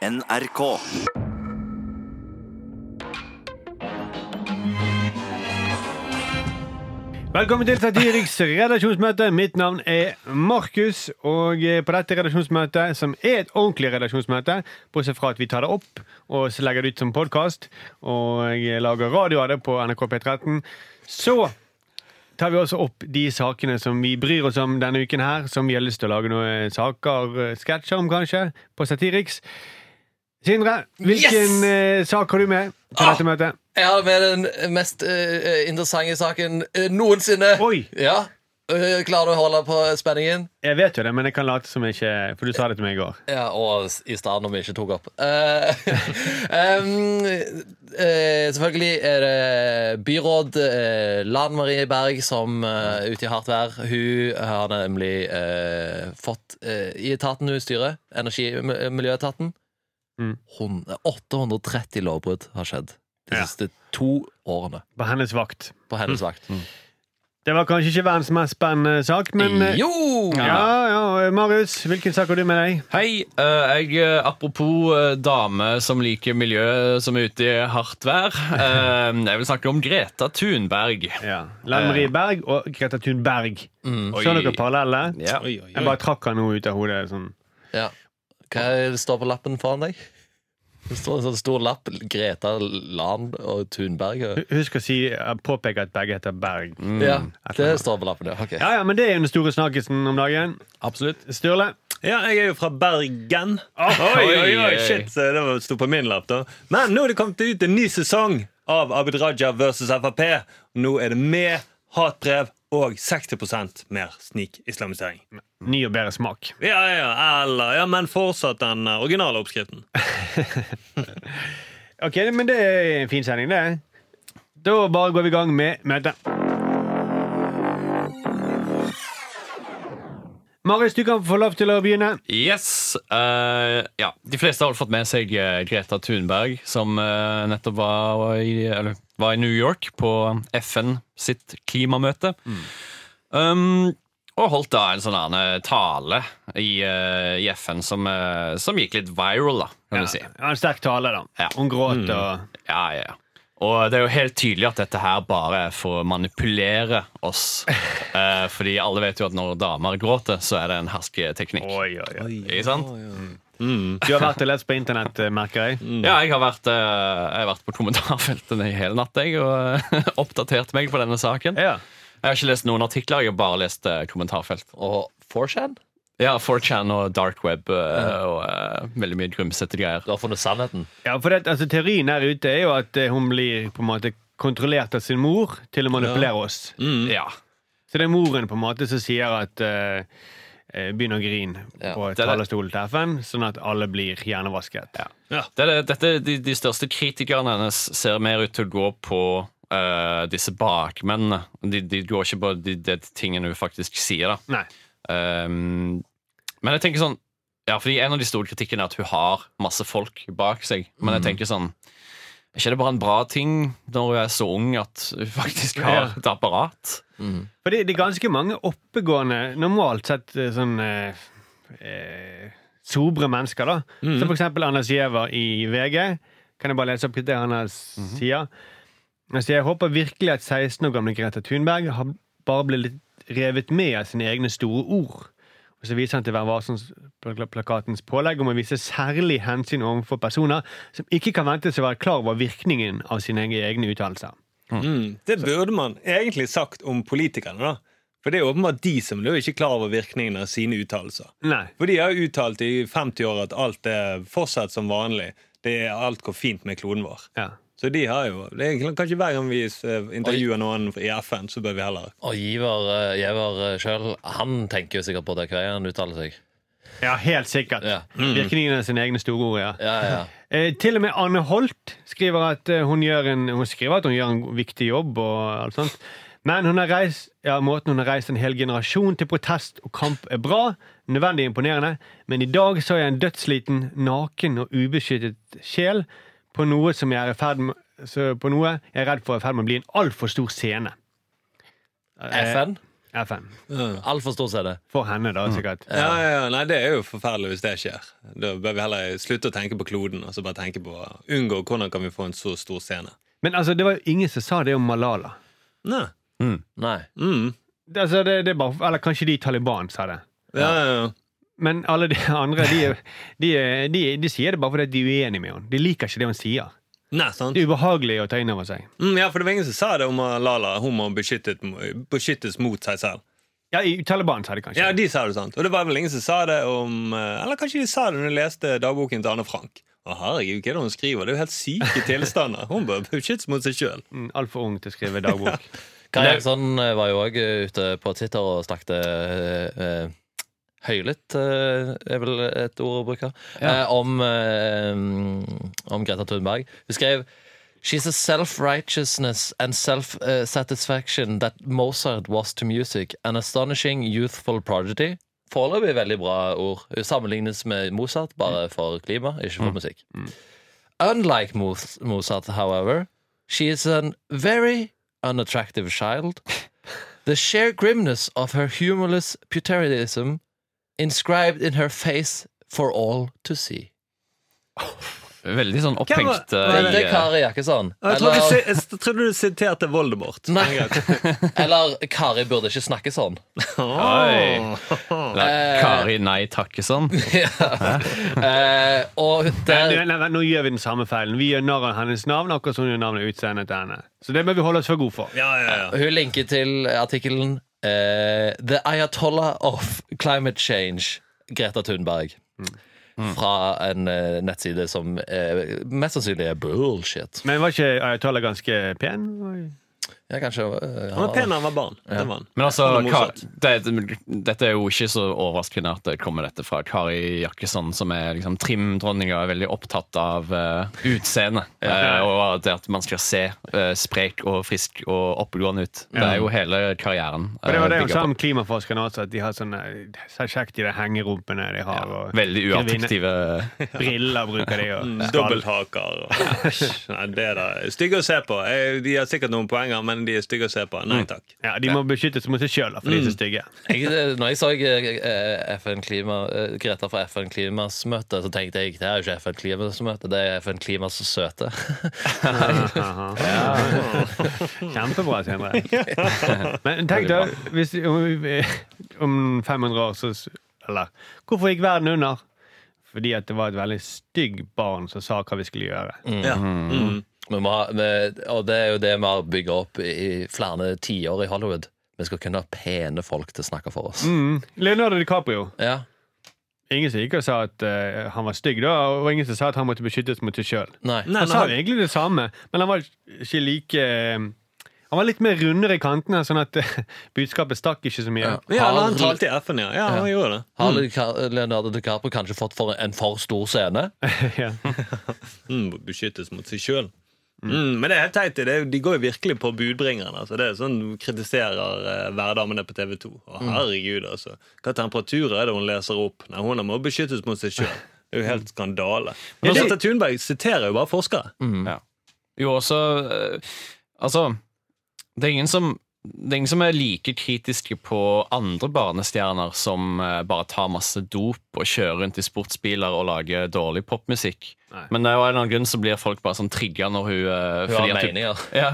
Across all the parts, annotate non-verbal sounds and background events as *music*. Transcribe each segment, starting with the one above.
NRK. Velkommen til Satiriks redaksjonsmøte. Mitt navn er Markus. Og eh, på dette redaksjonsmøtet, som er et ordentlig redaksjonsmøte, bortsett fra at vi tar det opp og så legger det ut som podkast, og lager radio av det på NRK P13, så tar vi også opp de sakene som vi bryr oss om denne uken her, som vi har lyst til å lage noen saker, eh, sketsjer om, kanskje, på Satiriks. Sindre, hvilken eh, sak har du med til Ah! dette møtet? Jeg har med den mest uh, interessante saken uh, noensinne. Oi! Ja, Uh, Klarer du å holde på spenningen? Jeg vet jo det, men jeg kan late som jeg ikke For du sa det til meg i går. Ja, Og i stedet når vi ikke tok opp. Eh, *laughs* selvfølgelig er det byråd Lan Marie Berg som uh, ute i hardt vær. Hun har nemlig fått i etaten hun styrer, Energi- og miljøetaten Mm. 830 lovbrudd har skjedd de Ja. siste to årene På hennes vakt. på hennes vakt. Det var kanskje ikke verdens mest spennende sak, men eh, Jo! Ja, ja, Marius, hvilken sak har du med deg? Hei, eh, jeg, eh, apropos eh, dame som liker miljø som er ute i hardt vær. eh, *laughs* jeg vil snakke om Greta Thunberg. Ja. Marie Berg og Greta Thunberg. Mm. Så dere parallelle? Ja. Jeg bare trakk henne ut av hodet. Sånn. Ja. Hva er det står på lappen foran deg? Det står en sånn stor lapp. Greta Land og Thunberg. og- Husk å si, påpeke at begge heter Berg. Ja, det står på lappen, ja. Ok. Ja, ja, men det er jo den store snakkisen om dagen. Absolutt. Sturle? Ja, jeg er jo fra Bergen. Oi, oi, oi, oi. shit, så det var- sto på min lapp da Men nå er det kommet ut en ny sesong av Abid Raja versus Frp. Nå er det med hatbrev og 60% mer snikislamisering. Ny og bedre smak. *laughs* Ja, ja, eller, ja, men fortsatt den eh, originale oppskriften. *laughs* Ok, men det er en fin sending, det. Da bare går vi i gang med møtet. Marius, du kan få lov til å begynne. Yes. Uh, ja. De fleste har fått med seg eh, Greta Thunberg, som uh, nettopp var i, eller, var i New York på FN sitt klimamøte. Um, og holdt da en sånn her tale i, eh, i FN som, eh, som gikk litt viral, da, kan du si. Ja, en sterk tale, da. Ja. Hun gråt og Ja, ja, ja. Og det er jo helt tydelig at dette her bare er for å manipulere oss. *laughs* Eh, fordi alle vet jo at når damer gråter, så er det en hersketeknikk. Oi, oi, oi. Ikke sant? Du har vært og lest på internett, eh, merker jeg. Ja, jeg har vært, eh, jeg har vært på kommentarfeltene i hele natt jeg, og eh, *laughs* oppdatert meg på denne saken. Ja. Jeg har ikke lest noen artikler, jeg har bare lest eh, kommentarfelt. Og 4chan? Ja, 4chan og dark web eh, og eh, veldig mye grumsete greier. Du har funnet sannheten? Ja, for det, altså, Teorien her ute er jo at eh, hun blir på en måte kontrollert av sin mor til å manipulere oss. Ja. Så det er moren på en måte som sier at eh, eh, Begynn å grine Ja, på det er det. talerstolen til FN, sånn at alle blir hjernevasket. Det er det, dette, de, de største kritikerne hennes ser mer ut til å gå på eh, disse bakmennene. De, de går ikke på de, de tingene hun faktisk sier. da Nei. Um, men jeg tenker sånn Ja, fordi En av de store kritikkene er at hun har masse folk bak seg. Men jeg tenker sånn Er ikke det bare en bra ting når hun er så ung at hun faktisk har et apparat? For det, det er ganske mange oppegående, normalt sett eh, sånn eh, eh, sobre mennesker, da. Som for eksempel Anders Giæver i VG. Kan jeg bare lese opp det han sier? sier? Han sier jeg håper virkelig at 16 år gamle Greta Thunberg har bare blitt litt revet med av sine egne store ord. Og så viser han til Vær varsom-plakatens pålegg om å vise særlig hensyn overfor personer som ikke kan ventes å være klar over virkningen av sine egne uttalelser. Mm. Det burde man egentlig sagt om politikerne, da. For det er åpenbart de som er ikke klar over virkningen av sine uttalelser. For de har uttalt i 50 år at alt er fortsatt som vanlig. Det er Alt går fint med kloden vår. Ja. Så de har jo det er Kanskje hver gang vi eh, intervjuer noen i FN, så bør vi heller Og Giver, uh, Giver sjøl, han tenker jo sikkert på det hver gang han uttaler seg. ja, helt sikkert. Ja. Virkningen av sine egne store ord, ja. Ja, ja. *laughs* Eh, til og med Anne Holt skriver at eh, hun gjør en, hun skriver at hun gjør en viktig jobb. og alt sånt. Men hun har reist, ja, måten hun har reist en hel generasjon til protest og kamp er bra. Nødvendig imponerende. Men i dag så jeg en dødsliten, naken og ubeskyttet sjel på noe som jeg er i ferd med så på noe jeg er redd for er i ferd med å bli en altfor stor scene. FN? FN? FN. Altfor stor CD. For henne, da, sikkert. Ja, ja, ja. Nei, det er jo forferdelig hvis det skjer. Da bør vi heller slutte å tenke på kloden og så bare tenke på unngå hvordan kan vi få en så stor scene. Men altså, det var jo ingen som sa det om Malala. Nei. Nei. Mm. Altså, det, det er bare, eller kanskje de i Taliban sa det. Ja, ja, ja. Men alle de *laughs* andre de, de, de, de sier det bare fordi de er uenige med henne. De liker ikke det hun sier. Nei, sant? Det er ubehagelig å ta inn over seg. Mm, ja, for det var ingen som sa det om Lala. Hun må beskyttes, beskyttes mot seg selv. Ja, i Taliban sa de kanskje. Ja, de sa det sant. Og det var vel ingen som sa det om eh, Eller kanskje de sa det når de leste dagboken til Anne Frank. Å, herregud, hva er det hun skriver? Det er jo helt syke tilstander. Hun bør beskyttes mot seg sjøl. Mm, Altfor ung til å skrive dagbok. Kari Jaksson eh, var jo òg ute på Twitter og snakket eh, eh, høylytt, eh, er vel et ord å bruke, eh, om, eh, om Greta Thunberg. Hun skrev She's a self-righteousness and self-satisfaction that Mozart was to music. An astonishing youthful prodigy. Foreløpig veldig bra ord. Hun sammenlignes med Mozart, bare for klima, ikke for musikk. Unlike Mozart, however, she is a very unattractive child. *laughs* The sheer grimness of her humorless putridism inscribed in her face for all to see. Veldig sånn opphengt eh, det er Kari Jakkesson. Jeg, trodde du jeg trodde du siterte Voldemort. Nei. *laughs* eller Kari burde ikke snakke sånn. Oi. Eller Kari Nei Takkesson. *laughs* Eh, og der nei, nei, nå gjør vi den samme feilen. Vi gjør narr av hennes navn, akkurat som hun gjør navnet utseendet til henne. Så det bør vi holde oss for gode for. Ja, ja, ja. Hun linker til artikkelen eh, The Ayatollah of Climate Change, Greta Thunberg. Fra en uh, nettside som uh, mest sannsynlig er bullshit. Men var ikke Ayatollah ganske pen? Ja, kanskje eh, Han var pen da han var barn. Det var han. Men altså, Han Ka motsatt. det, dette er jo ikke så overraskende at det kommer dette fra Kari Jakkesson, som er liksom trimdronninga, er veldig opptatt av uh, utseende. eh, og det at man skal se eh, sprek og frisk og oppegående ut. Det er jo hele karrieren. For det var eh, det hun bygger sa på. om klimaforskerne også, at de har sånne Så kjekt de der hengerumpene de har. Og Veldig uattraktive *laughs* briller bruker de. Og Mm, skall. Dobbelthaker og Nei, det er da stygge å se på. Eh, De har sikkert noen poenger, men de er stygge å se på. Nei takk. Ja, De må beskyttes mot seg sjøl, for de er så stygge. Jeg, eh, når jeg så eh, FN klima, eh, Greta fra FN klimasmøte, så tenkte jeg det er jo ikke FN klimasmøte, det er FN klimas søte. *laughs* Kjempebra, Sindre. *laughs* Men tenk da, hvis om, om 500 år så Eller hvorfor gikk verden under? Fordi at det var et veldig stygg barn som sa hva vi skulle gjøre. Ja. Mm. Vi må ha, vi, og det er jo det vi har bygga opp i flere tiår i Hollywood. Vi skal kunne ha pene folk til å snakke for oss. Mm. Leonardo DiCaprio. Ja, Ingen som gikk og sa at eh, han var stygg, da, og ingen som sa at han måtte beskyttes mot seg sjøl. nei. Nei, Han men sa han- jo egentlig det samme, men han var ikke like eh, Han var litt mer rundere i kantene, sånn at eh, budskapet stakk ikke så mye. Ja. Ja, han talte i FN, ja. Ja, han gjorde det. Har Leonardo- Leonardo DiCaprio kanskje fått for en for stor scene? *laughs* ja. *laughs* Mm, beskyttes mot seg sjøl. Mm, men det er helt teit. Det de går jo virkelig på budbringerne. Altså. Det er sånn kritiserer eh, værdamene på TV 2. Å, herregud, altså. Hva temperatur er det hun leser opp? Nei, Hun må beskyttes mot seg sjøl. Det er jo helt skandale. Men Greta Thunberg siterer jo bare forskere. Ja. Jo, også eh, Altså, det er ingen som det er ingen som er like kritiske på andre barnestjerner som eh, bare tar masse dop og kjører rundt i sportsbiler og lager dårlig popmusikk. Nei. Men det er jo en eller annen grunn så blir folk bare sånn trigga når hun uh, Hun har at hun- meninger. *laughs* Ja,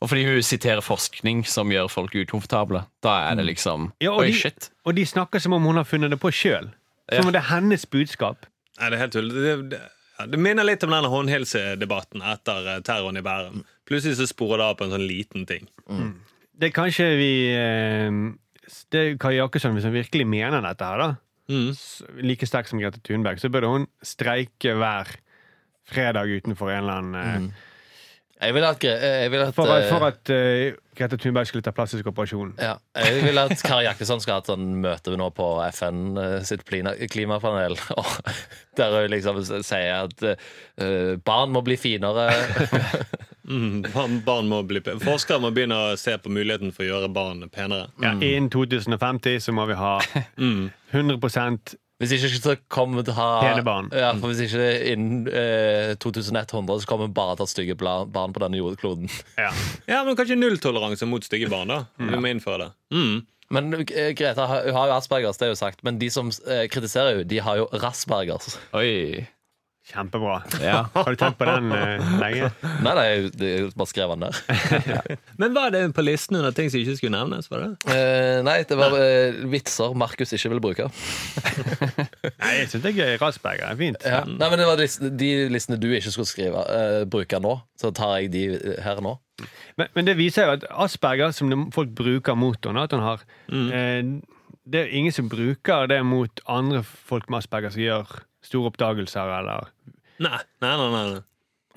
og fordi hun siterer forskning som gjør folk ukomfortable. Da er det liksom Ja, og Oi, de- shit. Og de snakker som om hun har funnet det på sjøl. Som om det er hennes budskap. Nei, det er helt tull. Det, det, ja, det minner litt om denne håndhilsedebatten etter eh, terroren i Bærum. Plutselig så sporer det av på en sånn liten ting. Det er kanskje vi eh, Det er Kari Jakkesson, hvis hun virkelig mener dette her, da. Mm. s- Like sterk som Grete Thunberg, så burde hun streike hver fredag utenfor en eller annen mm. Jeg vil at, jeg vil at, For, at- eh, for at uh, Grete Thunberg skulle ta plastisk operasjon. ja, jeg vil at Kari Jakkesson skal ha et sånn møte nå på FN eh, sitt klimapanel. *laughs* Og der hun liksom sier at uh, barn må bli finere. *laughs* Mm. Barn, barn må bli Forskere må begynne å se på muligheten for å gjøre barn penere. Ja, innen 2050 så må vi ha *laughs* 100 Hvis ikke så kommer vi til å ha Pene barn. Ja, for Hvis ikke innen eh, 2100 så kommer vi bare til å ha stygge barn på denne jordkloden. Ja. *laughs* Ja, men kanskje nulltoleranse mot stygge barn, da. Vi må innføre det. Mm. Men eh, Greta hun har jo aspergers, det er jo sagt. Men de som eh, kritiserer henne, de har jo raspergers. Oi. Kjempebra. Ja. *laughs* Har du tenkt på den eh, lenge? Nei, nei, det er bare skrevet den der. *laughs* Men var det på listen under ting som ikke skulle nevnes? var det? Eh, nei, det var eh, vitser Markus ikke ville bruke. *laughs* Nei, jeg syns Rasberger er fint. Ja. Nei, men det var list, De listene du ikke skulle skrive, eh, bruke nå. Så tar jeg de her nå. Men, men det viser jo at Asperger, som folk bruker mot henne, at hun har eh, Det er ingen som bruker det mot andre folk med Asperger som gjør store oppdagelser eller Nei, nei, nei. nei,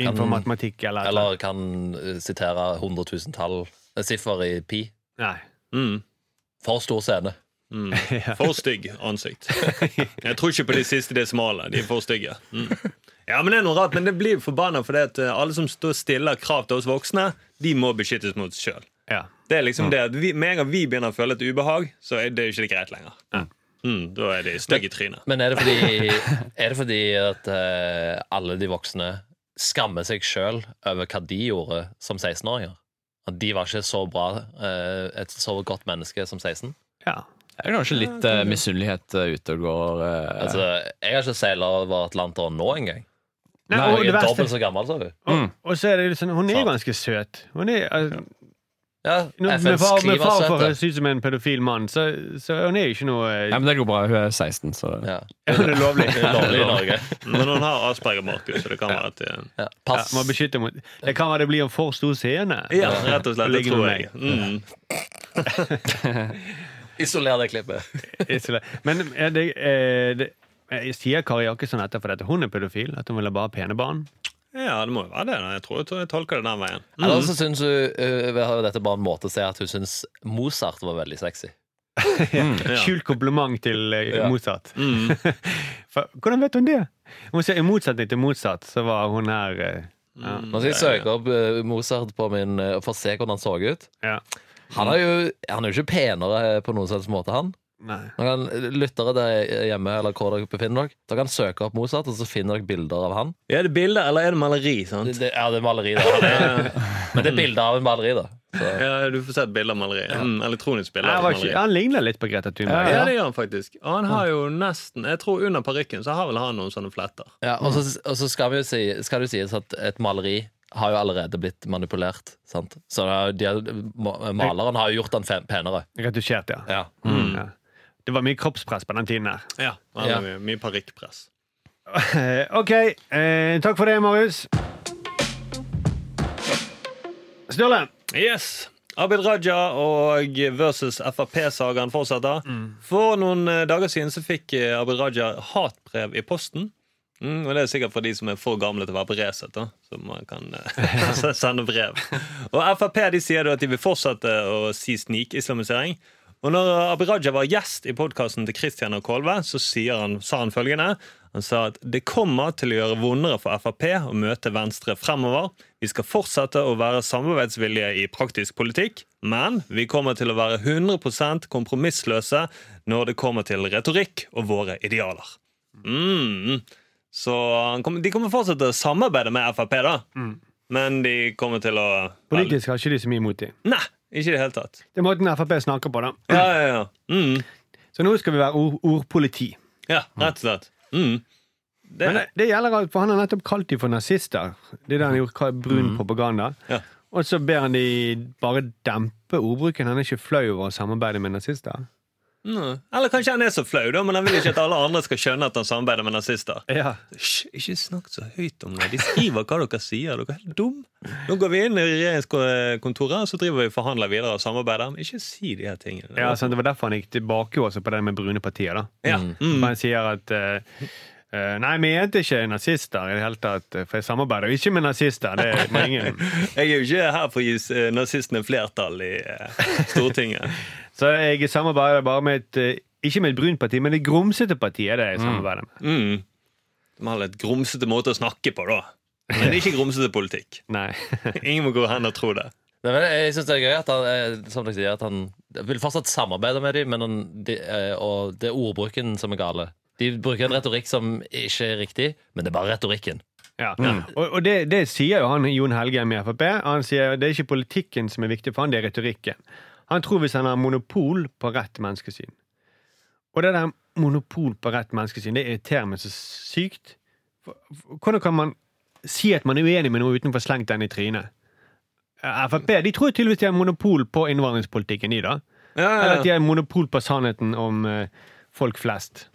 innenfor Kan- matematikk eller, Eller kan eh, sitere hundretusentall eh, siffer i pi. Nei. Mm. For stor scene. Mm. *laughs* For stygg ansikt. Jeg tror ikke på de siste desimalene. De er for stygge. Mm. Ja, men det er noe rart, men det blir forbanna fordi at eh, alle som står stiller krav til oss voksne, de må beskyttes mot seg sjøl. Ja. Det er liksom det at vi, Med en gang vi begynner å føle et ubehag, så er det ikke greit lenger. Mm, da er de stygge i trynet. Men er det fordi, *laughs* er det fordi at uh, alle de voksne skammer seg sjøl over hva de gjorde som 16-åringer? At de var ikke så bra, uh, et så godt menneske som 16? ja. Det er kanskje litt uh, misunnelighet uh, ute og går. Altså, jeg har ikke seila over Atlanteren nå engang. Nei, Nei, Jeg er dobbelt så gammel, sa du. og, og så er det liksom, Hun er jo ganske søt. Hun er, altså, Ja, med far, med far for å klimasøte. ut som en pedofil mann, så, så hun er jo ikke noe Nei, men det går bra. Hun er 16, så Ja. Hun er lovlig. Det er lovlig i Norge. *laughs* Men hun har Asperger, Markus, så det kan være at det, Ja, Ja, pass. må beskytte mot Det kan være det blir en for stor scene. Ja, rett og slett. Det Ligger tror jeg. Mm. *laughs* Isoler det klippet. *laughs* Ikke. Men er det, er det jeg sier Kari Jakkesson etter for at hun er pedofil? At hun bare ha pene barn? Ja, det må jo være det. da. Jeg tror jeg, tolker det den veien. Mm. Eller så syns hun uh, dette bare en måte å si at hun syns Mozart var veldig sexy. *laughs* *laughs* Skjult kompliment til eh, Mozart. Mm. *laughs* For, hvordan vet hun det? Hun sier I motsetning til Mozart, så var hun her eh, ja. Nå skal jeg søke opp Mozart på min, uh, for å se hvordan han så ut. ja. Han er jo, han er jo ikke penere på noen slags måte, han. Nei. Kan Lyttere der hjemme eller hvor dere befinner dere, dere kan søke opp Mozart, og så finner dere bilder av han. Er det bilder, eller er det maleri? Sant? det, ja, det er maleri, da. Men det er bilder av en maleri, da. Så. Ja, Du får se et bilde av maleri. Mm, elektronisk bilde. Av ikke, maleri. han ligner litt på Greta Thunberg. Ja, det gjør han faktisk. Og han har jo nesten Jeg tror under parykken så har vel han noen sånne fletter. Ja, og så, og så skal, vi jo si, skal det jo sies at et maleri har jo allerede blitt manipulert. Sant? Så de, maleren har jo gjort den penere. Retusjert, ja. Ja. ja. Det var mye kroppspress på den tiden her. Ja, det var mye, mye parykkpress. Eh, *laughs* OK. Eh, takk for det, Marius. Sturle. Yes. Abid Raja og versus Frp-sagaen fortsetter. For noen eh, dager siden så fikk eh, Abid Raja hatbrev i posten. Mm, og Det er sikkert for de som er for gamle til å være på Resett. man kan eh, *laughs* *laughs* sende brev. Og Frp de sier at de vil fortsette å si snikislamisering. Og når Abid Raja var gjest i podkasten til Kristian og Kolve, så han, sa han følgende. Han sa at det kommer til å gjøre vondere for Frp å møte Venstre fremover. Vi skal fortsette å være samarbeidsvillige i praktisk politikk, men vi kommer til å være 100% kompromissløse når det kommer til retorikk og våre idealer. Mm. Så de kommer fortsatt å samarbeide med Frp, da. Men de kommer til å Politisk har ikke de så mye imot dem. Nei, ikke i det hele tatt. Det er måten Frp snakker på, da. Ja, ja, ja. Mm. Så nå skal vi være ord, ordpoliti. ja rett og slett. Mm. Det, Men det, det gjelder alt, for han har nettopp kalt dem for nazister. Det er det han har gjort, brun propaganda. Ja. Og så ber han de bare dempe ordbruken. Han er ikke flau over å samarbeide med nazister. Mm. Eller kanskje han er så flau, da, men han vil ikke at alle andre skal skjønne at han samarbeider med nazister. Ja. Hysj, ikke snakk så høyt om det. De skriver hva dere sier. Dere er helt dum. Nå går vi inn i regjeringskontoret og så driver vi og forhandler videre og samarbeider. Men ikke si de her tingene. Ja, sant, Det var derfor han gikk tilbake også på det med brune partier. da. Ja. Mm. Han sier at eh, Nei, vi er ikke nazister i det hele tatt, for jeg samarbeider jo ikke med nazister. Det er mange ingen. *laughs* Jeg er jo ikke her for å gi eh, nazistene flertall i eh, Stortinget. *laughs* Så jeg samarbeider bare med et eh, Ikke med et brunt parti, men et grumsete parti er det jeg samarbeider med. Mm. De har litt grumsete måte å snakke på, da. Men ikke grumsete politikk. *laughs* Nei. Ingen må gå hen og tro det. Nei, men jeg synes det er gøy at han, eh, som dere sier, at han vil fortsatt samarbeide med dem, men han, de, eh, og det er ordbruken som er gale. De bruker en retorikk som ikke er riktig, men det er bare retorikken. Ja. Og, og det, det sier jo han Jon Helgheim i Frp. Han sier det er ikke politikken som er viktig for han, det er retorikken. Han tror hvis han har monopol på rett menneskesyn Og det der monopol på rett menneskesyn, det irriterer meg så sykt. Hvordan kan man si at man er uenig med noe uten å få slengt den i trynet? Eh, Frp de tror tydeligvis de har monopol på innvandringspolitikken, de, da. Ja, Eller at de har monopol på sannheten om eh, folk flest.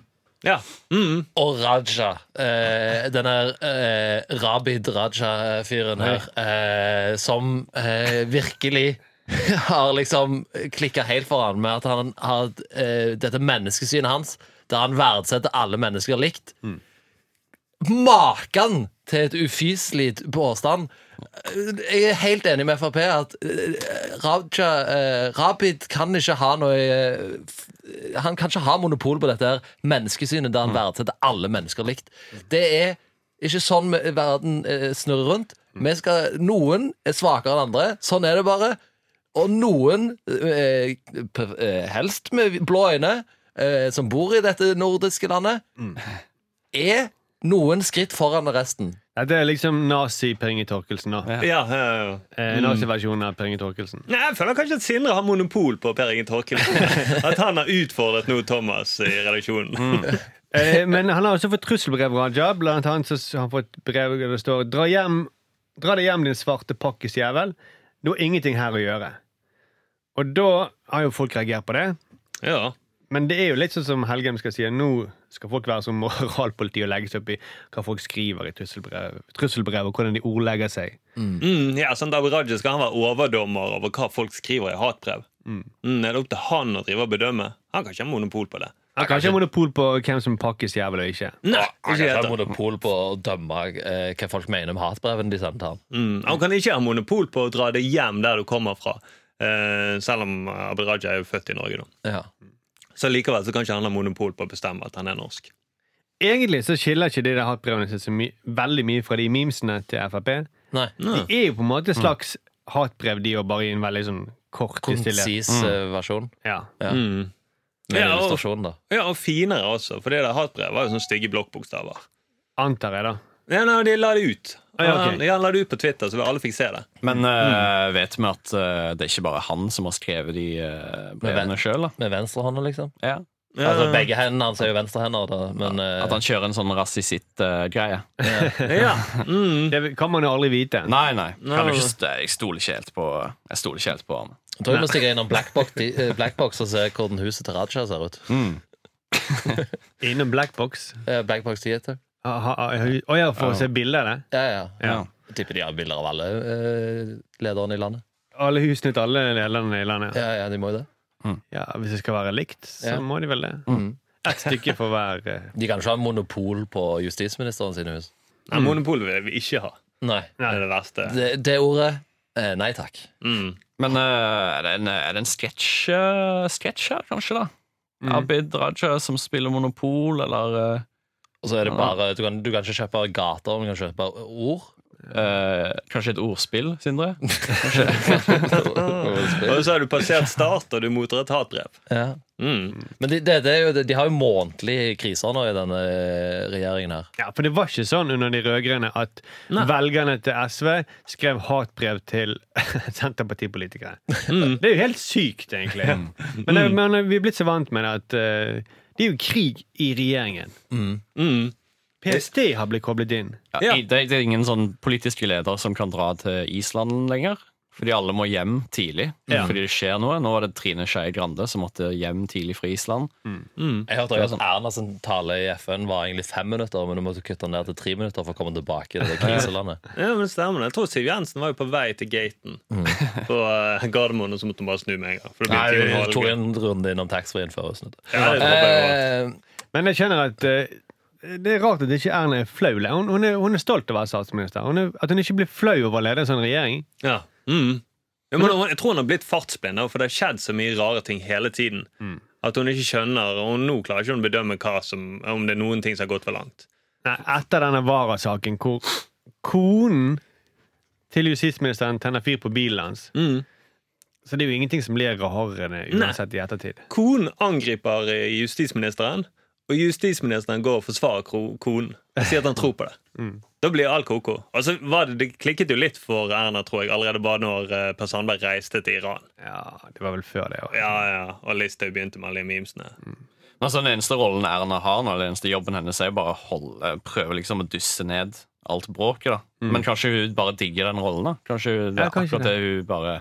Ja. Mm. Og Raja. Eh, denne eh, Rabid Raja-fyren her, eh, som eh, virkelig *laughs* har liksom klikka helt for han med at han har eh, dette menneskesynet hans, der han verdsetter alle mennesker likt. Maken til et ufyselig påstand! Jeg er helt enig med Frp at eh, Raja, eh, Rabid kan ikke ha noe eh, Han kan ikke ha monopol på dette her menneskesynet der han verdsetter alle mennesker likt. Det er ikke sånn verden eh, snurrer rundt. Vi skal, noen er svakere enn andre. Sånn er det bare. Og noen, eh, eh, helst med blå øyne, eh, som bor i dette nordiske landet, er noen skritt foran resten. Dette er liksom nazi-Per Inge Torkelsen, da. Ja. Ja, ja, ja. Eh, Naziversjonen av Per Inge Torkelsen. Nei, Jeg føler kanskje at Sindre har monopol på Per Inge Torkelsen. *laughs* At han har utfordret nå Thomas i redaksjonen. *laughs* Eh, men han har også fått trusselbrev, Raja. Blant annet så har han fått brev der det står Dra hjem, dra deg hjem, din svarte pakkisjævel. Du har ingenting her å gjøre. Og da har jo folk reagert på det. Ja. Men det er jo litt sånn som Helgem skal si. Nå skal folk være som moralpoliti og legge seg opp i hva folk skriver i trusselbrev, trusselbrev og hvordan de ordlegger seg. Mm, ja, sånn David Raja skal han være overdommer over hva folk skriver i hatbrev. Mm. er det opp til han å drive og bedømme? Han kan ikke ha monopol på det. Han kan ikke ha monopol på hvem som pakkes jævlig og ikke. Nei, Han kan ikke ha monopol på å dømme eh, hva folk mener om hatbrevene de sendte ham. Mm. Han kan ikke ha monopol på å dra deg hjem der du kommer fra. Eh, selv om Abid Raja er jo født i Norge. nå. Ja. Så likevel så kan ikke han ha monopol på å bestemme at han er norsk. Egentlig så skiller ikke de der hatbrevene seg så my veldig mye fra de memesene til Frp. Nei. De er jo på en måte et slags hatbrev, de, og bare i en veldig sånn kort. Konsis mm. versjon. Ja. Ja. Mm. Med Ja, illustrasjon, da. Ja, Og finere også, for det der hatbrevet var jo sånne stygge blokkbokstaver. Antar jeg, da. Ja, nei, de la det ut. Ah, ja, ok. Han, la det ut på Twitter, så alle fikk se det. Men eh, vet vi at uh, det er ikke bare han som har skrevet de uh, brevene sjøl? Med venstrehånda, liksom. Ja. Ja, Altså, begge hendene hans er jo venstrehender, da, men eh, At han kjører en sånn rasisitt-greie. ja. Mm. *laughs* Det kan man jo aldri vite. Nei, nei. Nei, Kan ikke jeg stoler ikke helt på Jeg stoler ikke helt på han. jeg tror vi må stikke innom Blackbox, Black Blackbox og se hvordan huset til Raja ser ut. *laughs* *laughs* Innom Blackbox. Eh, Blackbox 10 det. Å ja, for å se bilder av det? Ja, ja. Ja. Jeg tipper de har bilder av alle eh, lederne i landet. Alle husene til alle lederne i landet? Ja, ja, de må jo det. Ja, Hvis det skal være likt, så Ja. må de vel det. Mm. Ett stykke for hver eh, *laughs* De kan ikke ha monopol på justisministeren sine hus. Nei, monopol vil vi ikke ha. Nei. Det er det verste. Det, det ordet eh, Nei takk. Mm. Men eh, er det en, er det en sketsj eh, her, kanskje? da? Abid Raja som spiller Monopol, eller eh, Og så er det bare Du kan, du kan ikke kjøpe gater, men du kan kjøpe ord. eh, Kanskje et ordspill, Sindre? *laughs* Og så har du passert start, og du mottar et hatbrev. Ja. Mm. Men de, det, det jo, de har jo månedlige kriser nå i denne eh, regjeringen her. Ja, For det var ikke sånn under de rød-grønne at velgerne til SV skrev hatbrev til *laughs* Senterpartipolitikere. Mm. Det er jo helt sykt, egentlig. Men, det, men vi er blitt så vant med det at eh, det er jo krig i regjeringen. Mm. PST har blitt koblet inn. Ja, Ja. Det, det er ingen sånn politiske leder som kan dra til Island lenger. Fordi alle må hjem tidlig. Ja. Fordi det skjer noe. Nå var det Trine Skei Grande som måtte hjem tidlig fra Island. Jeg hørte også at Erna sin tale i FN var egentlig fem minutter, men du måtte kutte den ned til tre minutter for å komme tilbake til det kriselandet. *laughs* Ja, men stemmer det. Jeg tror Siv Jensen var jo på vei til gaten *laughs* på uh, Gardermoen, og så måtte hun bare snu med en gang. Nei, hun å tok en runde innom taxfree-en før hun snudde. Ja. Eh, Men jeg kjenner at uh, det er rart at ikke Erna er flau. Hun, hun, er, hun er stolt av å være statsminister. Hun er, at hun ikke blir flau over å lede en sånn regjering. Ja. Mm. Ja, men jeg tror hun har blitt fartsblind, for det har skjedd så mye rare ting hele tiden. At hun ikke skjønner, og nå klarer ikke hun å bedømme som, om det er noen ting som har gått for langt. Nei, etter denne Vara-saken hvor konen til justisministeren tenner fyr på bilen hans. Mm. Så det er jo ingenting som blir rarere uansett i ettertid. Konen angriper eh, justisministeren, og justisministeren går og forsvarer konen og sier at han tror på det. Mm. Da blir alt koko. Og så var det, det klikket jo litt for Erna, tror jeg, allerede bare når eh, Per Sandberg reiste til Iran. Ja, det var vel før det òg. Ja, ja, Og Listhaug begynte med alle de memesene. Altså, den eneste rollen Erna har nå, den eneste jobben hennes, er bare å holde, prøve liksom å dysse ned alt bråket. da Men kanskje hun bare digger den rollen? da Kanskje hun, det Ja, er kanskje akkurat det hun bare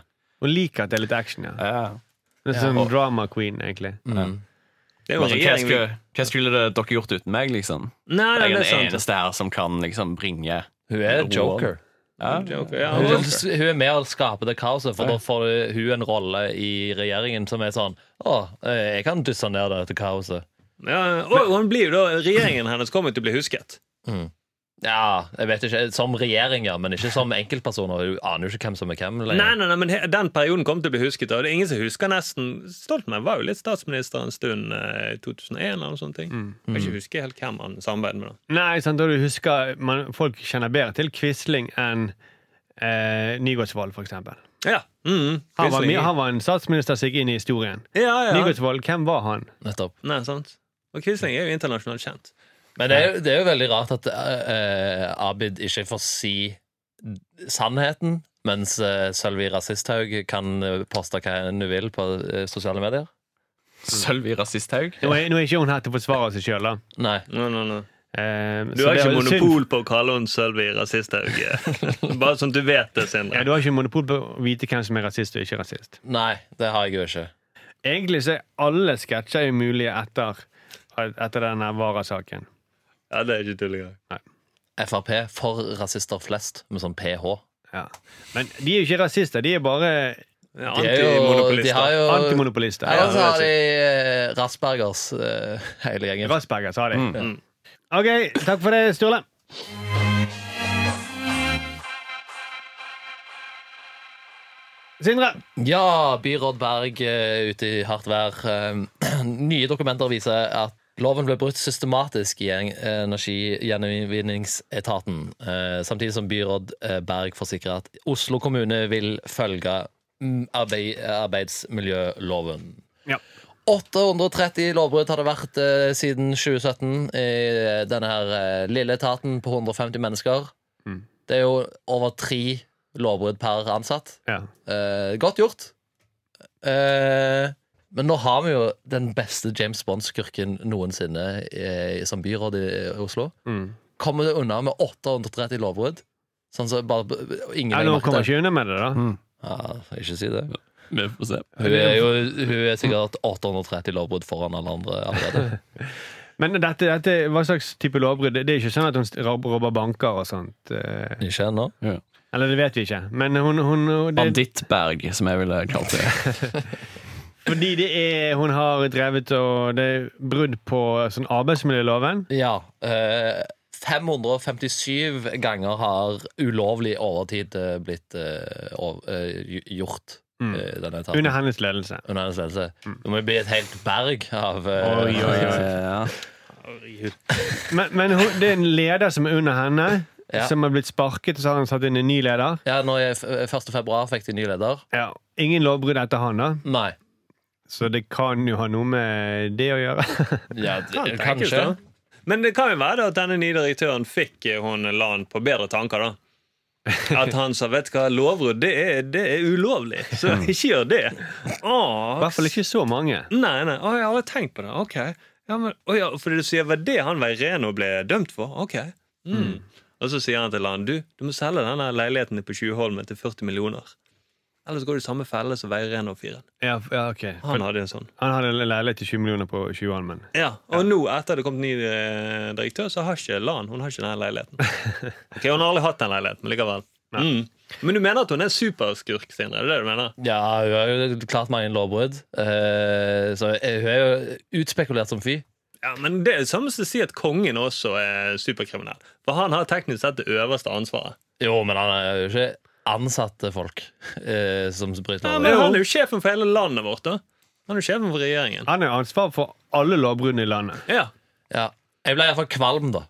Hun liker at det er litt action, ja. ja. Det er sånn drama queen, egentlig. Mm. Det er jo en Altså, hva, skulle, hva skulle det, dere gjort uten meg, liksom? Nei, nei, Jeg det er den sant. eneste her som kan liksom bringe Hun er joker. ja. Joker, ja, Hun, hun er med å skape det kaoset, for da får hun en rolle i regjeringen som er sånn Å, eh, jeg kan dysse ned dette kaoset. Ja, og hun blir jo da, Regjeringen hennes kommer til å bli husket. Ja, jeg vet ikke. Som regjering, ja, men ikke som enkeltpersoner. Du aner jo ikke hvem som er hvem. Nei, nei, nei, men Den perioden kommer til å bli husket. Og det er ingen som husker nesten Stoltenberg var jo litt statsminister en stund eh, i 2001. eller noen sånne ting. Jeg kan ikke huske helt hvem han samarbeidet med. da Nei, sant, og du husker man, Folk kjenner bedre til Quisling enn eh, Nygaardsvold, eksempel. Ja, mm, Han var, han var en statsminister som gikk inn i historien. ja, ja. Nygaardsvold, hvem var han? Nettopp. Nei, sant Og Quisling er jo internasjonalt kjent. Men det er, jo- det er jo veldig rart at eh, Abid ikke får si sannheten, mens uh, Sølvi Rasisthaug kan eh, poste hva hun vil på eh, sosiale medier. Sølvi Rasisthaug. Nå er, nå er ikke hun her til å forsvare seg sjøl, da. Nei. No, no, no. Eh, Du så har det er ikke jo synd- monopol på å kalle henne Sølvi Rasisthaug. eh. *laughs* Bare sånn at du vet det, Ja, Sindre. du har ikke monopol på å vite hvem som er rasist og ikke rasist. Nei, det har jeg jo ikke. Egentlig så er alle sketsjer jo mulige etter, etter denne Vara-saken. Ja, det er ikke tull engang. Frp for rasister flest, med sånn ph. Ja. Men de er jo ikke rasister, de er bare Ja, De, er jo, de Antimonopolister. har jo antimonopolister. Eller så har de eh, Rasbergers, eh, *laughs* hele gjengen. Rasberger, har de. Mm. OK, takk for det, Sturle. Sindre. Ja, byråd Berg eh, ute i hardt vær. Eh, *clears throat* Nye dokumenter viser at loven ble brutt systematisk i en- energigjenvinningsetaten. Eh, Samtidig som byråd eh, Berg forsikrer at Oslo kommune vil følge mm, arbeid, arbeidsmiljøloven. Ja. 830 lovbrudd har det vært eh, siden 2017 i denne her eh, lille etaten på 150 mennesker. Mm. Det er jo over tre lovbrudd per ansatt. Ja. Eh, godt gjort. Eh, men nå har vi jo den beste James Bond-skurken noensinne i, som byråd i Oslo. Mm. Kommer det unna med 830 lovbrudd? Sånn så bare ingen ja, nå kommer ikke unna med det, da. Ja, ikke si det. Vi får se. Hun er jo hun er sikkert 830 lovbrudd foran alle andre allerede. *laughs* Men dette, dette, hva slags type lovbrudd? Det er ikke sånn at hun robber banker og sånt. eh, Ikke ennå. Eller det vet vi ikke. Men hun, hun det, Bandittberg, som jeg ville kalt det. *laughs* Fordi det er, hun har drevet og Det er brudd på sånn arbeidsmiljøloven. Ja. Eh, 557 ganger har ulovlig overtid eh, blitt eh, over, eh, gjort. Mm. eh, denne. Under hennes ledelse. under hennes ledelse. Det må jo bli et helt berg av eh, Oi, oi, oi. *laughs* Men, men hun, det er en leder som er under henne, Ja. som har blitt sparket, og så har han satt inn en ny leder. Ja, nå 1. februar fikk de ny leder. Ja. Ingen lovbrudd etter han, da. Nei. Så det kan jo ha noe med det å gjøre. *laughs* Ja, det, kanskje. Men det kan jo være at denne nye direktøren fikk eh, hun Lan på bedre tanker. da At han sa vet du hva, lovbrudd det er, det er ulovlig, så ikke gjør det. I hvert fall ikke så mange. Nei, nei, å, jeg har aldri tenkt på det. Ok. Ja, men, å, ja, for du sier var det han Veireno ble dømt for? Ok. Mm. Og så sier han til han du, du må selge denne leiligheten på Tjuvholmen til 40 millioner. Ellers går du i samme felle som Veireno 4. Ja, ja, ok. Han hadde en sånn. han hadde en leilighet til 20 millioner på 20 men... Ja, Og nå, etter det kom ny eh, direktør, så har ikke Lan Hun har ikke den leiligheten. *laughs* Ok, Hun har aldri hatt den leiligheten, men likevel. Mm. Men du mener at hun er superskurk, Sindre? Er det det du mener? Ja, hun har jo klart mange lovbrudd. Uh, så hun er jo utspekulert som fy. Ja, men Det er det samme som å si at kongen også er superkriminell. For han har teknisk sett det øverste ansvaret. Jo, men han er jo ikke ansatte folk eh, som bryter Ja, loven. men Han er jo sjefen for hele landet vårt. da Han er jo sjefen for regjeringen. Han har ansvar for alle lovbrudd i landet. Ja, Ja. Jeg ble iallfall kvalm, da.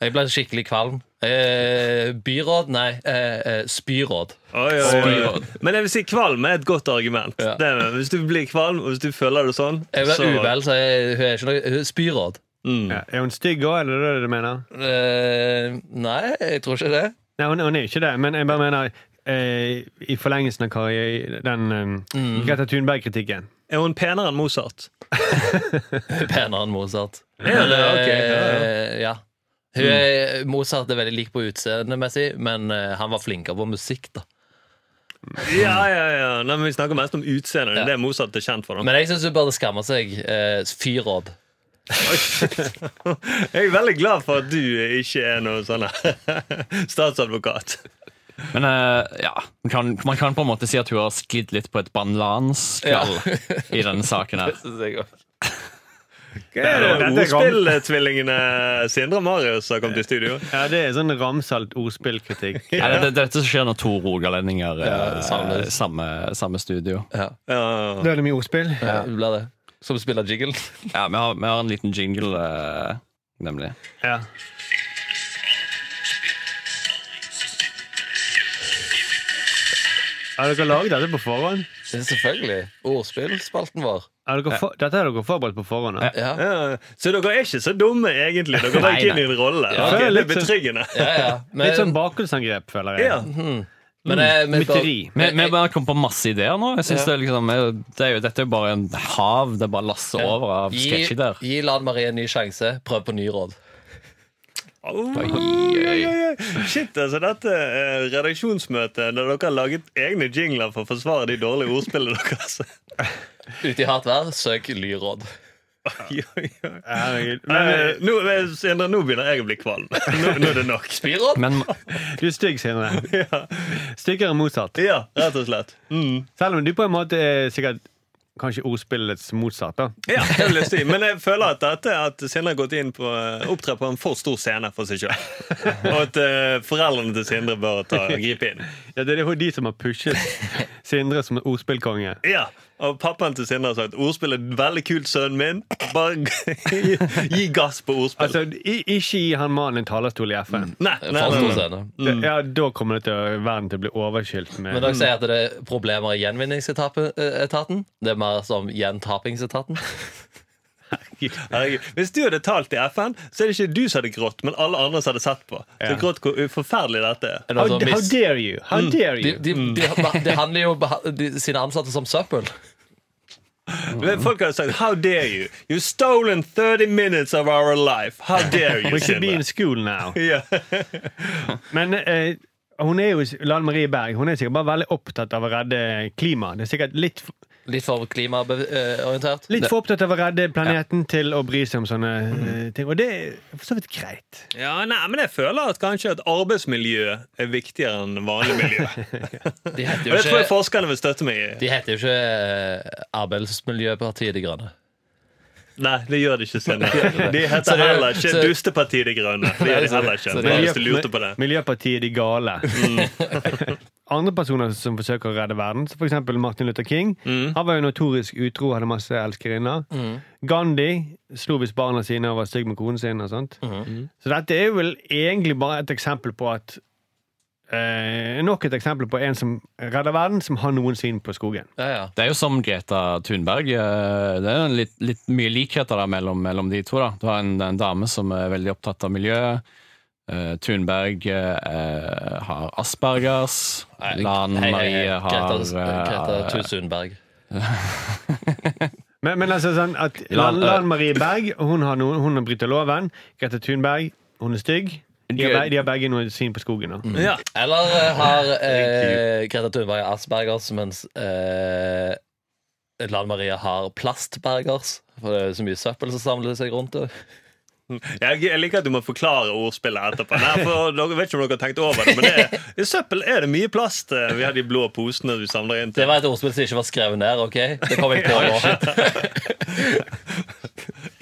Jeg ble skikkelig kvalm. Eh, byråd? Nei, eh, eh, spyråd. Oi, oi, oi. Spyråd. Men jeg vil si kvalm er et godt argument. Ja. Det er, hvis du blir kvalm, og hvis du føler det sånn Jeg ble så- uvel, så jeg, hun er ikke noe hun er Spyråd. Mm. Ja. Er hun stygg òg, eller er det det du mener? Eh, nei, jeg tror ikke det. Nei, hun, hun er ikke det, men jeg bare mener eh, i forlengelsen av Kari, den eh, Greta Thunberg-kritikken. Er hun penere enn Mozart? *laughs* Penere enn Mozart. Ja, det er ok, ja, ja. Eh, ja. Hun er, Mozart er veldig lik på utseendemessig, men eh, han var flinkere på musikk. da Ja, ja, ja. Nei, men vi snakker mest om utseendet. Det Ja. er det Mozart er kjent for. Da. Men jeg syns hun burde skamme seg. Eh, fyråd. Jeg er veldig glad for at du ikke er noen sånn *laughs* statsadvokat. Men uh, ja, man kan, man kan på en måte si at hun har sklidd litt på et bananskall i denne saken her. *laughs* Det er det er ordspilltvillingene Sindre og Marius har kommet i studio? Ja, det er sånn ramsalt ordspillkritikk. Ja, det, det, det er dette som skjer når to rogalendinger Ja, eh, samme, samme studio. Ja, Ja. Da er det mye ordspill. ja. det blir det. Som spiller jingle? *laughs* Ja, vi har, vi har en liten jingle, uh, nemlig. Ja. Har dere laget dette på forhånd? Det Selvfølgelig. Ordspillspalten vår. Er dere for, dette har dere forberedt på forhånd? Ja. Ja. Så dere er ikke så dumme, egentlig. Dere tar ikke gikk inn i en rolle. Ja. Ok, det er Litt sånn- betryggende. Ja, ja. Men, Litt sånn bakgrunnsangrep, føler jeg. Ja. Men, mm. men, Mytteri. Vi, vi bare kom på masse ideer nå. Jeg synes det er liksom, det er jo, Dette er jo bare en hav. Det bare lasser over av gi, der. gi Lan Marie en ny sjanse. Prøv på ny råd. Oh. Shit, altså Dette Redaksjonsmøtet redaksjonsmøte der dere har laget egne jingler for å forsvare de dårlige ordspillene *laughs* deres. Ute i hardt vær, søk lyråd. *laughs* Oi, oi, oi. Herregud. Men, Men, nå, Sindre, nå begynner jeg å bli kvalm. *laughs* Nå, nå er det nok. Spyråd? Men *laughs* du er stygg, Sindre. Styggere enn motsatt. Ja, rett og slett. Mm. Selv om du på en måte er sikkert kanskje ordspillets motsatt. da Ja, det vil jeg si. Men jeg føler at dette at Sindre har gått inn på eh, opptrer på en for stor scene for seg sjøl. Og at uh, foreldrene til Sindre bør ta, gripe inn. Ja, Det er jo de som har pushet Sindre som ordspillkonge. Ja, Og pappaen til Sindre har sagt ordspill er veldig kult, sønnen min. Bare *laughs* gi, gi gass på ordspill. Altså, Ikke gi han mannen en talerstol i FN. nei, nei, For nei, nei. scene. Ja, Da kommer det til å, verden til å bli overskylt Men dere sier at det er problemer i gjenvinningsetaten? Det er mer som gjentapingsetaten? *laughs* Herregud. Hvis du hadde talt i FN, så er det ikke du som hadde grått, men alle andre som hadde sett på. Så Ja. grått hvor forferdelig dette er. How, how dare you? How dare de, you? de, de, de handler jo om sine ansatte som søppel. *laughs* Mm. Folk hadde sagt 'How dare you? You've stolen 30 minutes of our life'. How dare you, We should be in school now. *laughs* Men eh, hun er jo Lan Marie Berg Hun er sikkert bare veldig opptatt av å redde klimaet. Det er sikkert litt, Litt for klimaorientert. litt for opptatt av å redde planeten til å bry seg om sånne mm. ting. Og det er for så vidt greit. ja, nei, men jeg føler at kanskje at arbeidsmiljø er viktigere enn vanlig miljø. *laughs* De heter Og jo det tror jeg forskerne vil støtte meg i. de heter jo ikke eh, Arbeidsmiljøpartiet De Grønne. Nei, det gjør de ikke, Senere. *laughs* De heter heller ikke så- Dustepartiet De Grønne. Det gjør de *laughs* heller ikke. Miljøpartiet De Gale. Andre personer som forsøker å redde verden, som f.eks. Martin Luther King. Han var jo notorisk utro, hadde masse elskerinner. Gandhi slo visst barna sine og var stygg med konen sin. og sånt. Så dette er vel egentlig bare et eksempel på at eh, Nok et eksempel på en som redder verden, som har noen syn på skogen. Ja, ja. det er jo som Greta Thunberg. eh, Det er jo litt, litt mye likheter mellom, mellom de to. da. Du har en, en dame som er veldig opptatt av miljø. Eh, Thunberg uh, har aspergers. Nei, Lan hei, hei, hei. Marie har Greta, Greta eh, Thunberg. *laughs* Men, men altså sånn at *laughs* Lan- Lan, Marie Berg hun har, noen, hun bryter loven. Greta Thunberg hun er stygg. De har, de har begge noe syn på skogen. Mm. Ja. Eller eh, har *laughs* eh, Greta Thunberg Aspergers, mens eh, Lan Marie har plastbergers. For det er så mye søppel som samler seg rundt det. *laughs* Jeg, liker at du må forklare ordspillet etterpå. Nei, for dere vet ikke om dere har tenkt over det, men det i søppel er det mye plast. Vi har de blå posene du samler inn til. Det var et ordspill som ikke var skrevet ned. ok? Det kom jeg på nå. *laughs*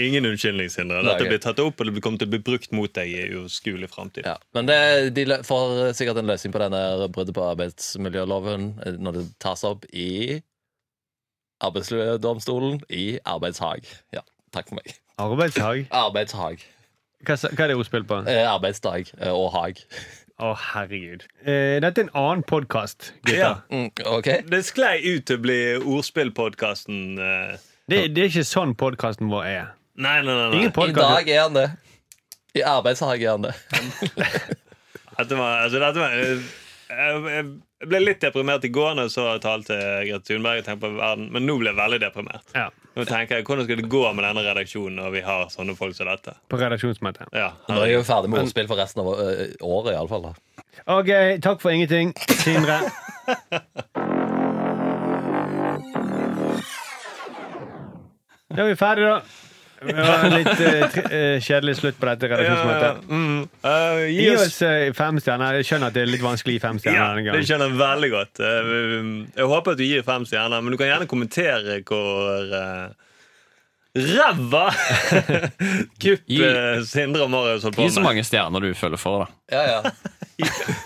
Ingen unnskyldning, Sindre. Dette blir tatt opp, og det kommer til å bli brukt mot deg i uskuelig framtid. Ja. Men det, de får sikkert en løsning på denne bruddet på arbeidsmiljøloven eh, når det tas opp i Arbeidsdomstolen i arbeidshag. Ja, takk for meg. Arbeidshag. *laughs* Arbeidshag. Hva, hva er det ordspill på? Eh, arbeidsdag eh, og hag. Å, herregud. Eh, dette er en annen podkast, gutter. Ja. Mm, OK? Det sklei ut til å bli ordspillpodkasten. eh. Det, det er ikke sånn podkasten vår er. Nei, nei, nei. nei. Ingen I dag er han det. I arbeidshag er han det. *laughs* Dette var, altså, dette var, jeg, jeg ble litt deprimert i går når jeg så talen til Grete Thunberg. Jeg på verden, Men nå ble jeg veldig deprimert. Ja, Nå tenker jeg, Hvordan skal det gå med denne redaksjonen når vi har sånne folk som dette? på redaksjonsmøte. Ja, Nå er vi jo ferdig med ordspill for resten av øh, året, iallfall. OK, takk for ingenting, Sindre. *laughs* Da er vi ferdige, da. Det var en litt eh, tri- eh, kjedelig slutt på dette ja, ja. redaksjonsmøtet. Mm. Uh, gi Gi oss oss eh, fem stjerner. Jeg skjønner at det er litt vanskelig å gi fem stjerner ja, denne det gangen. skjønner jeg veldig godt. Eh, Jeg håper at du gir fem stjerner, men du kan gjerne kommentere hvor uh, ræva *laughs* kupp Gi- eh, Sindre og Marius holdt på Gi så med. mange stjerner du føler for, da. Ja, ja. *laughs*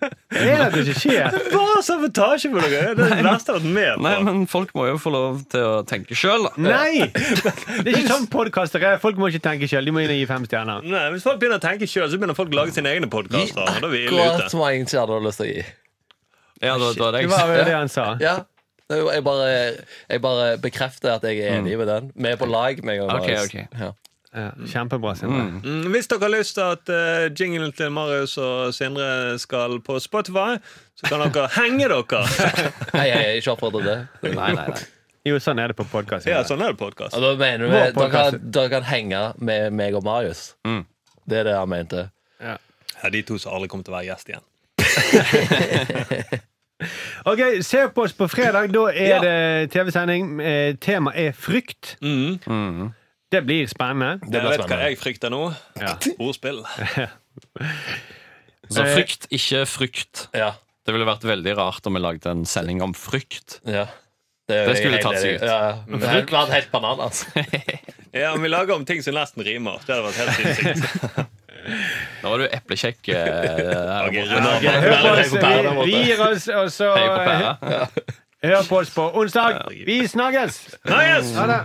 Jeg er det ikke skjer. Bare sabotasje for dere! Det er det verste jeg har vært med på. Nei, men folk må jo få lov til å tenke sjøl, da. Nei! *laughs* Det er ikke sånn podkaster er. Folk må ikke tenke sjøl. De må inn og gi fem stjerner. Nei, Hvis folk begynner å tenke sjøl, så begynner folk å lage sine egne podkaster. Er akkurat ute. så mange stjerner lyst til å gi. Ja, da, da det Det var vel det han sa. Ja. Jeg bare, jeg bare bekrefter at jeg er enig med den. Vi er på lag. Med og Ok, Marius. ok. Ja. Ja, kjempebra, Sindre. Mm, Hvis dere har lyst til at uh, jinglen til Marius og Sindre skal på Spotify, så kan dere *laughs* henge dere. *laughs* Hei, hei, ikke oppfordre det. Nei, nei, nei. Jo, sånn er det på podkast. Ja, sånn er det podcast. Og da mener du dere kan, dere kan henge med meg og Marius. Mm. Det er det han mente. Ja. Ja, de to som aldri kommer til å være gjest igjen. *laughs* Ok, Se på oss på fredag. Da er Ja. det TV-sending. Eh, Temaet er frykt. Mm. Mm. Det blir spennende. Det Jeg blir vet hva jeg frykter nå. Ja. *laughs* Ordspill. *laughs* Så Eh, frykt, ikke frykt. Ja. Det ville vært veldig rart om vi lagde en sending om frykt. ja. Det, Det skulle tatt seg ut. Ja, men Det hadde vært helt bananas. *laughs* Ja, men Vi lager om ting som nesten rimer. Det hadde vært helt sinnssykt. Nå var du eplekjekk. eh, Vi, gir oss, og så pæra. Hør på oss på onsdag. Vi snakkes! Nice! Ha det.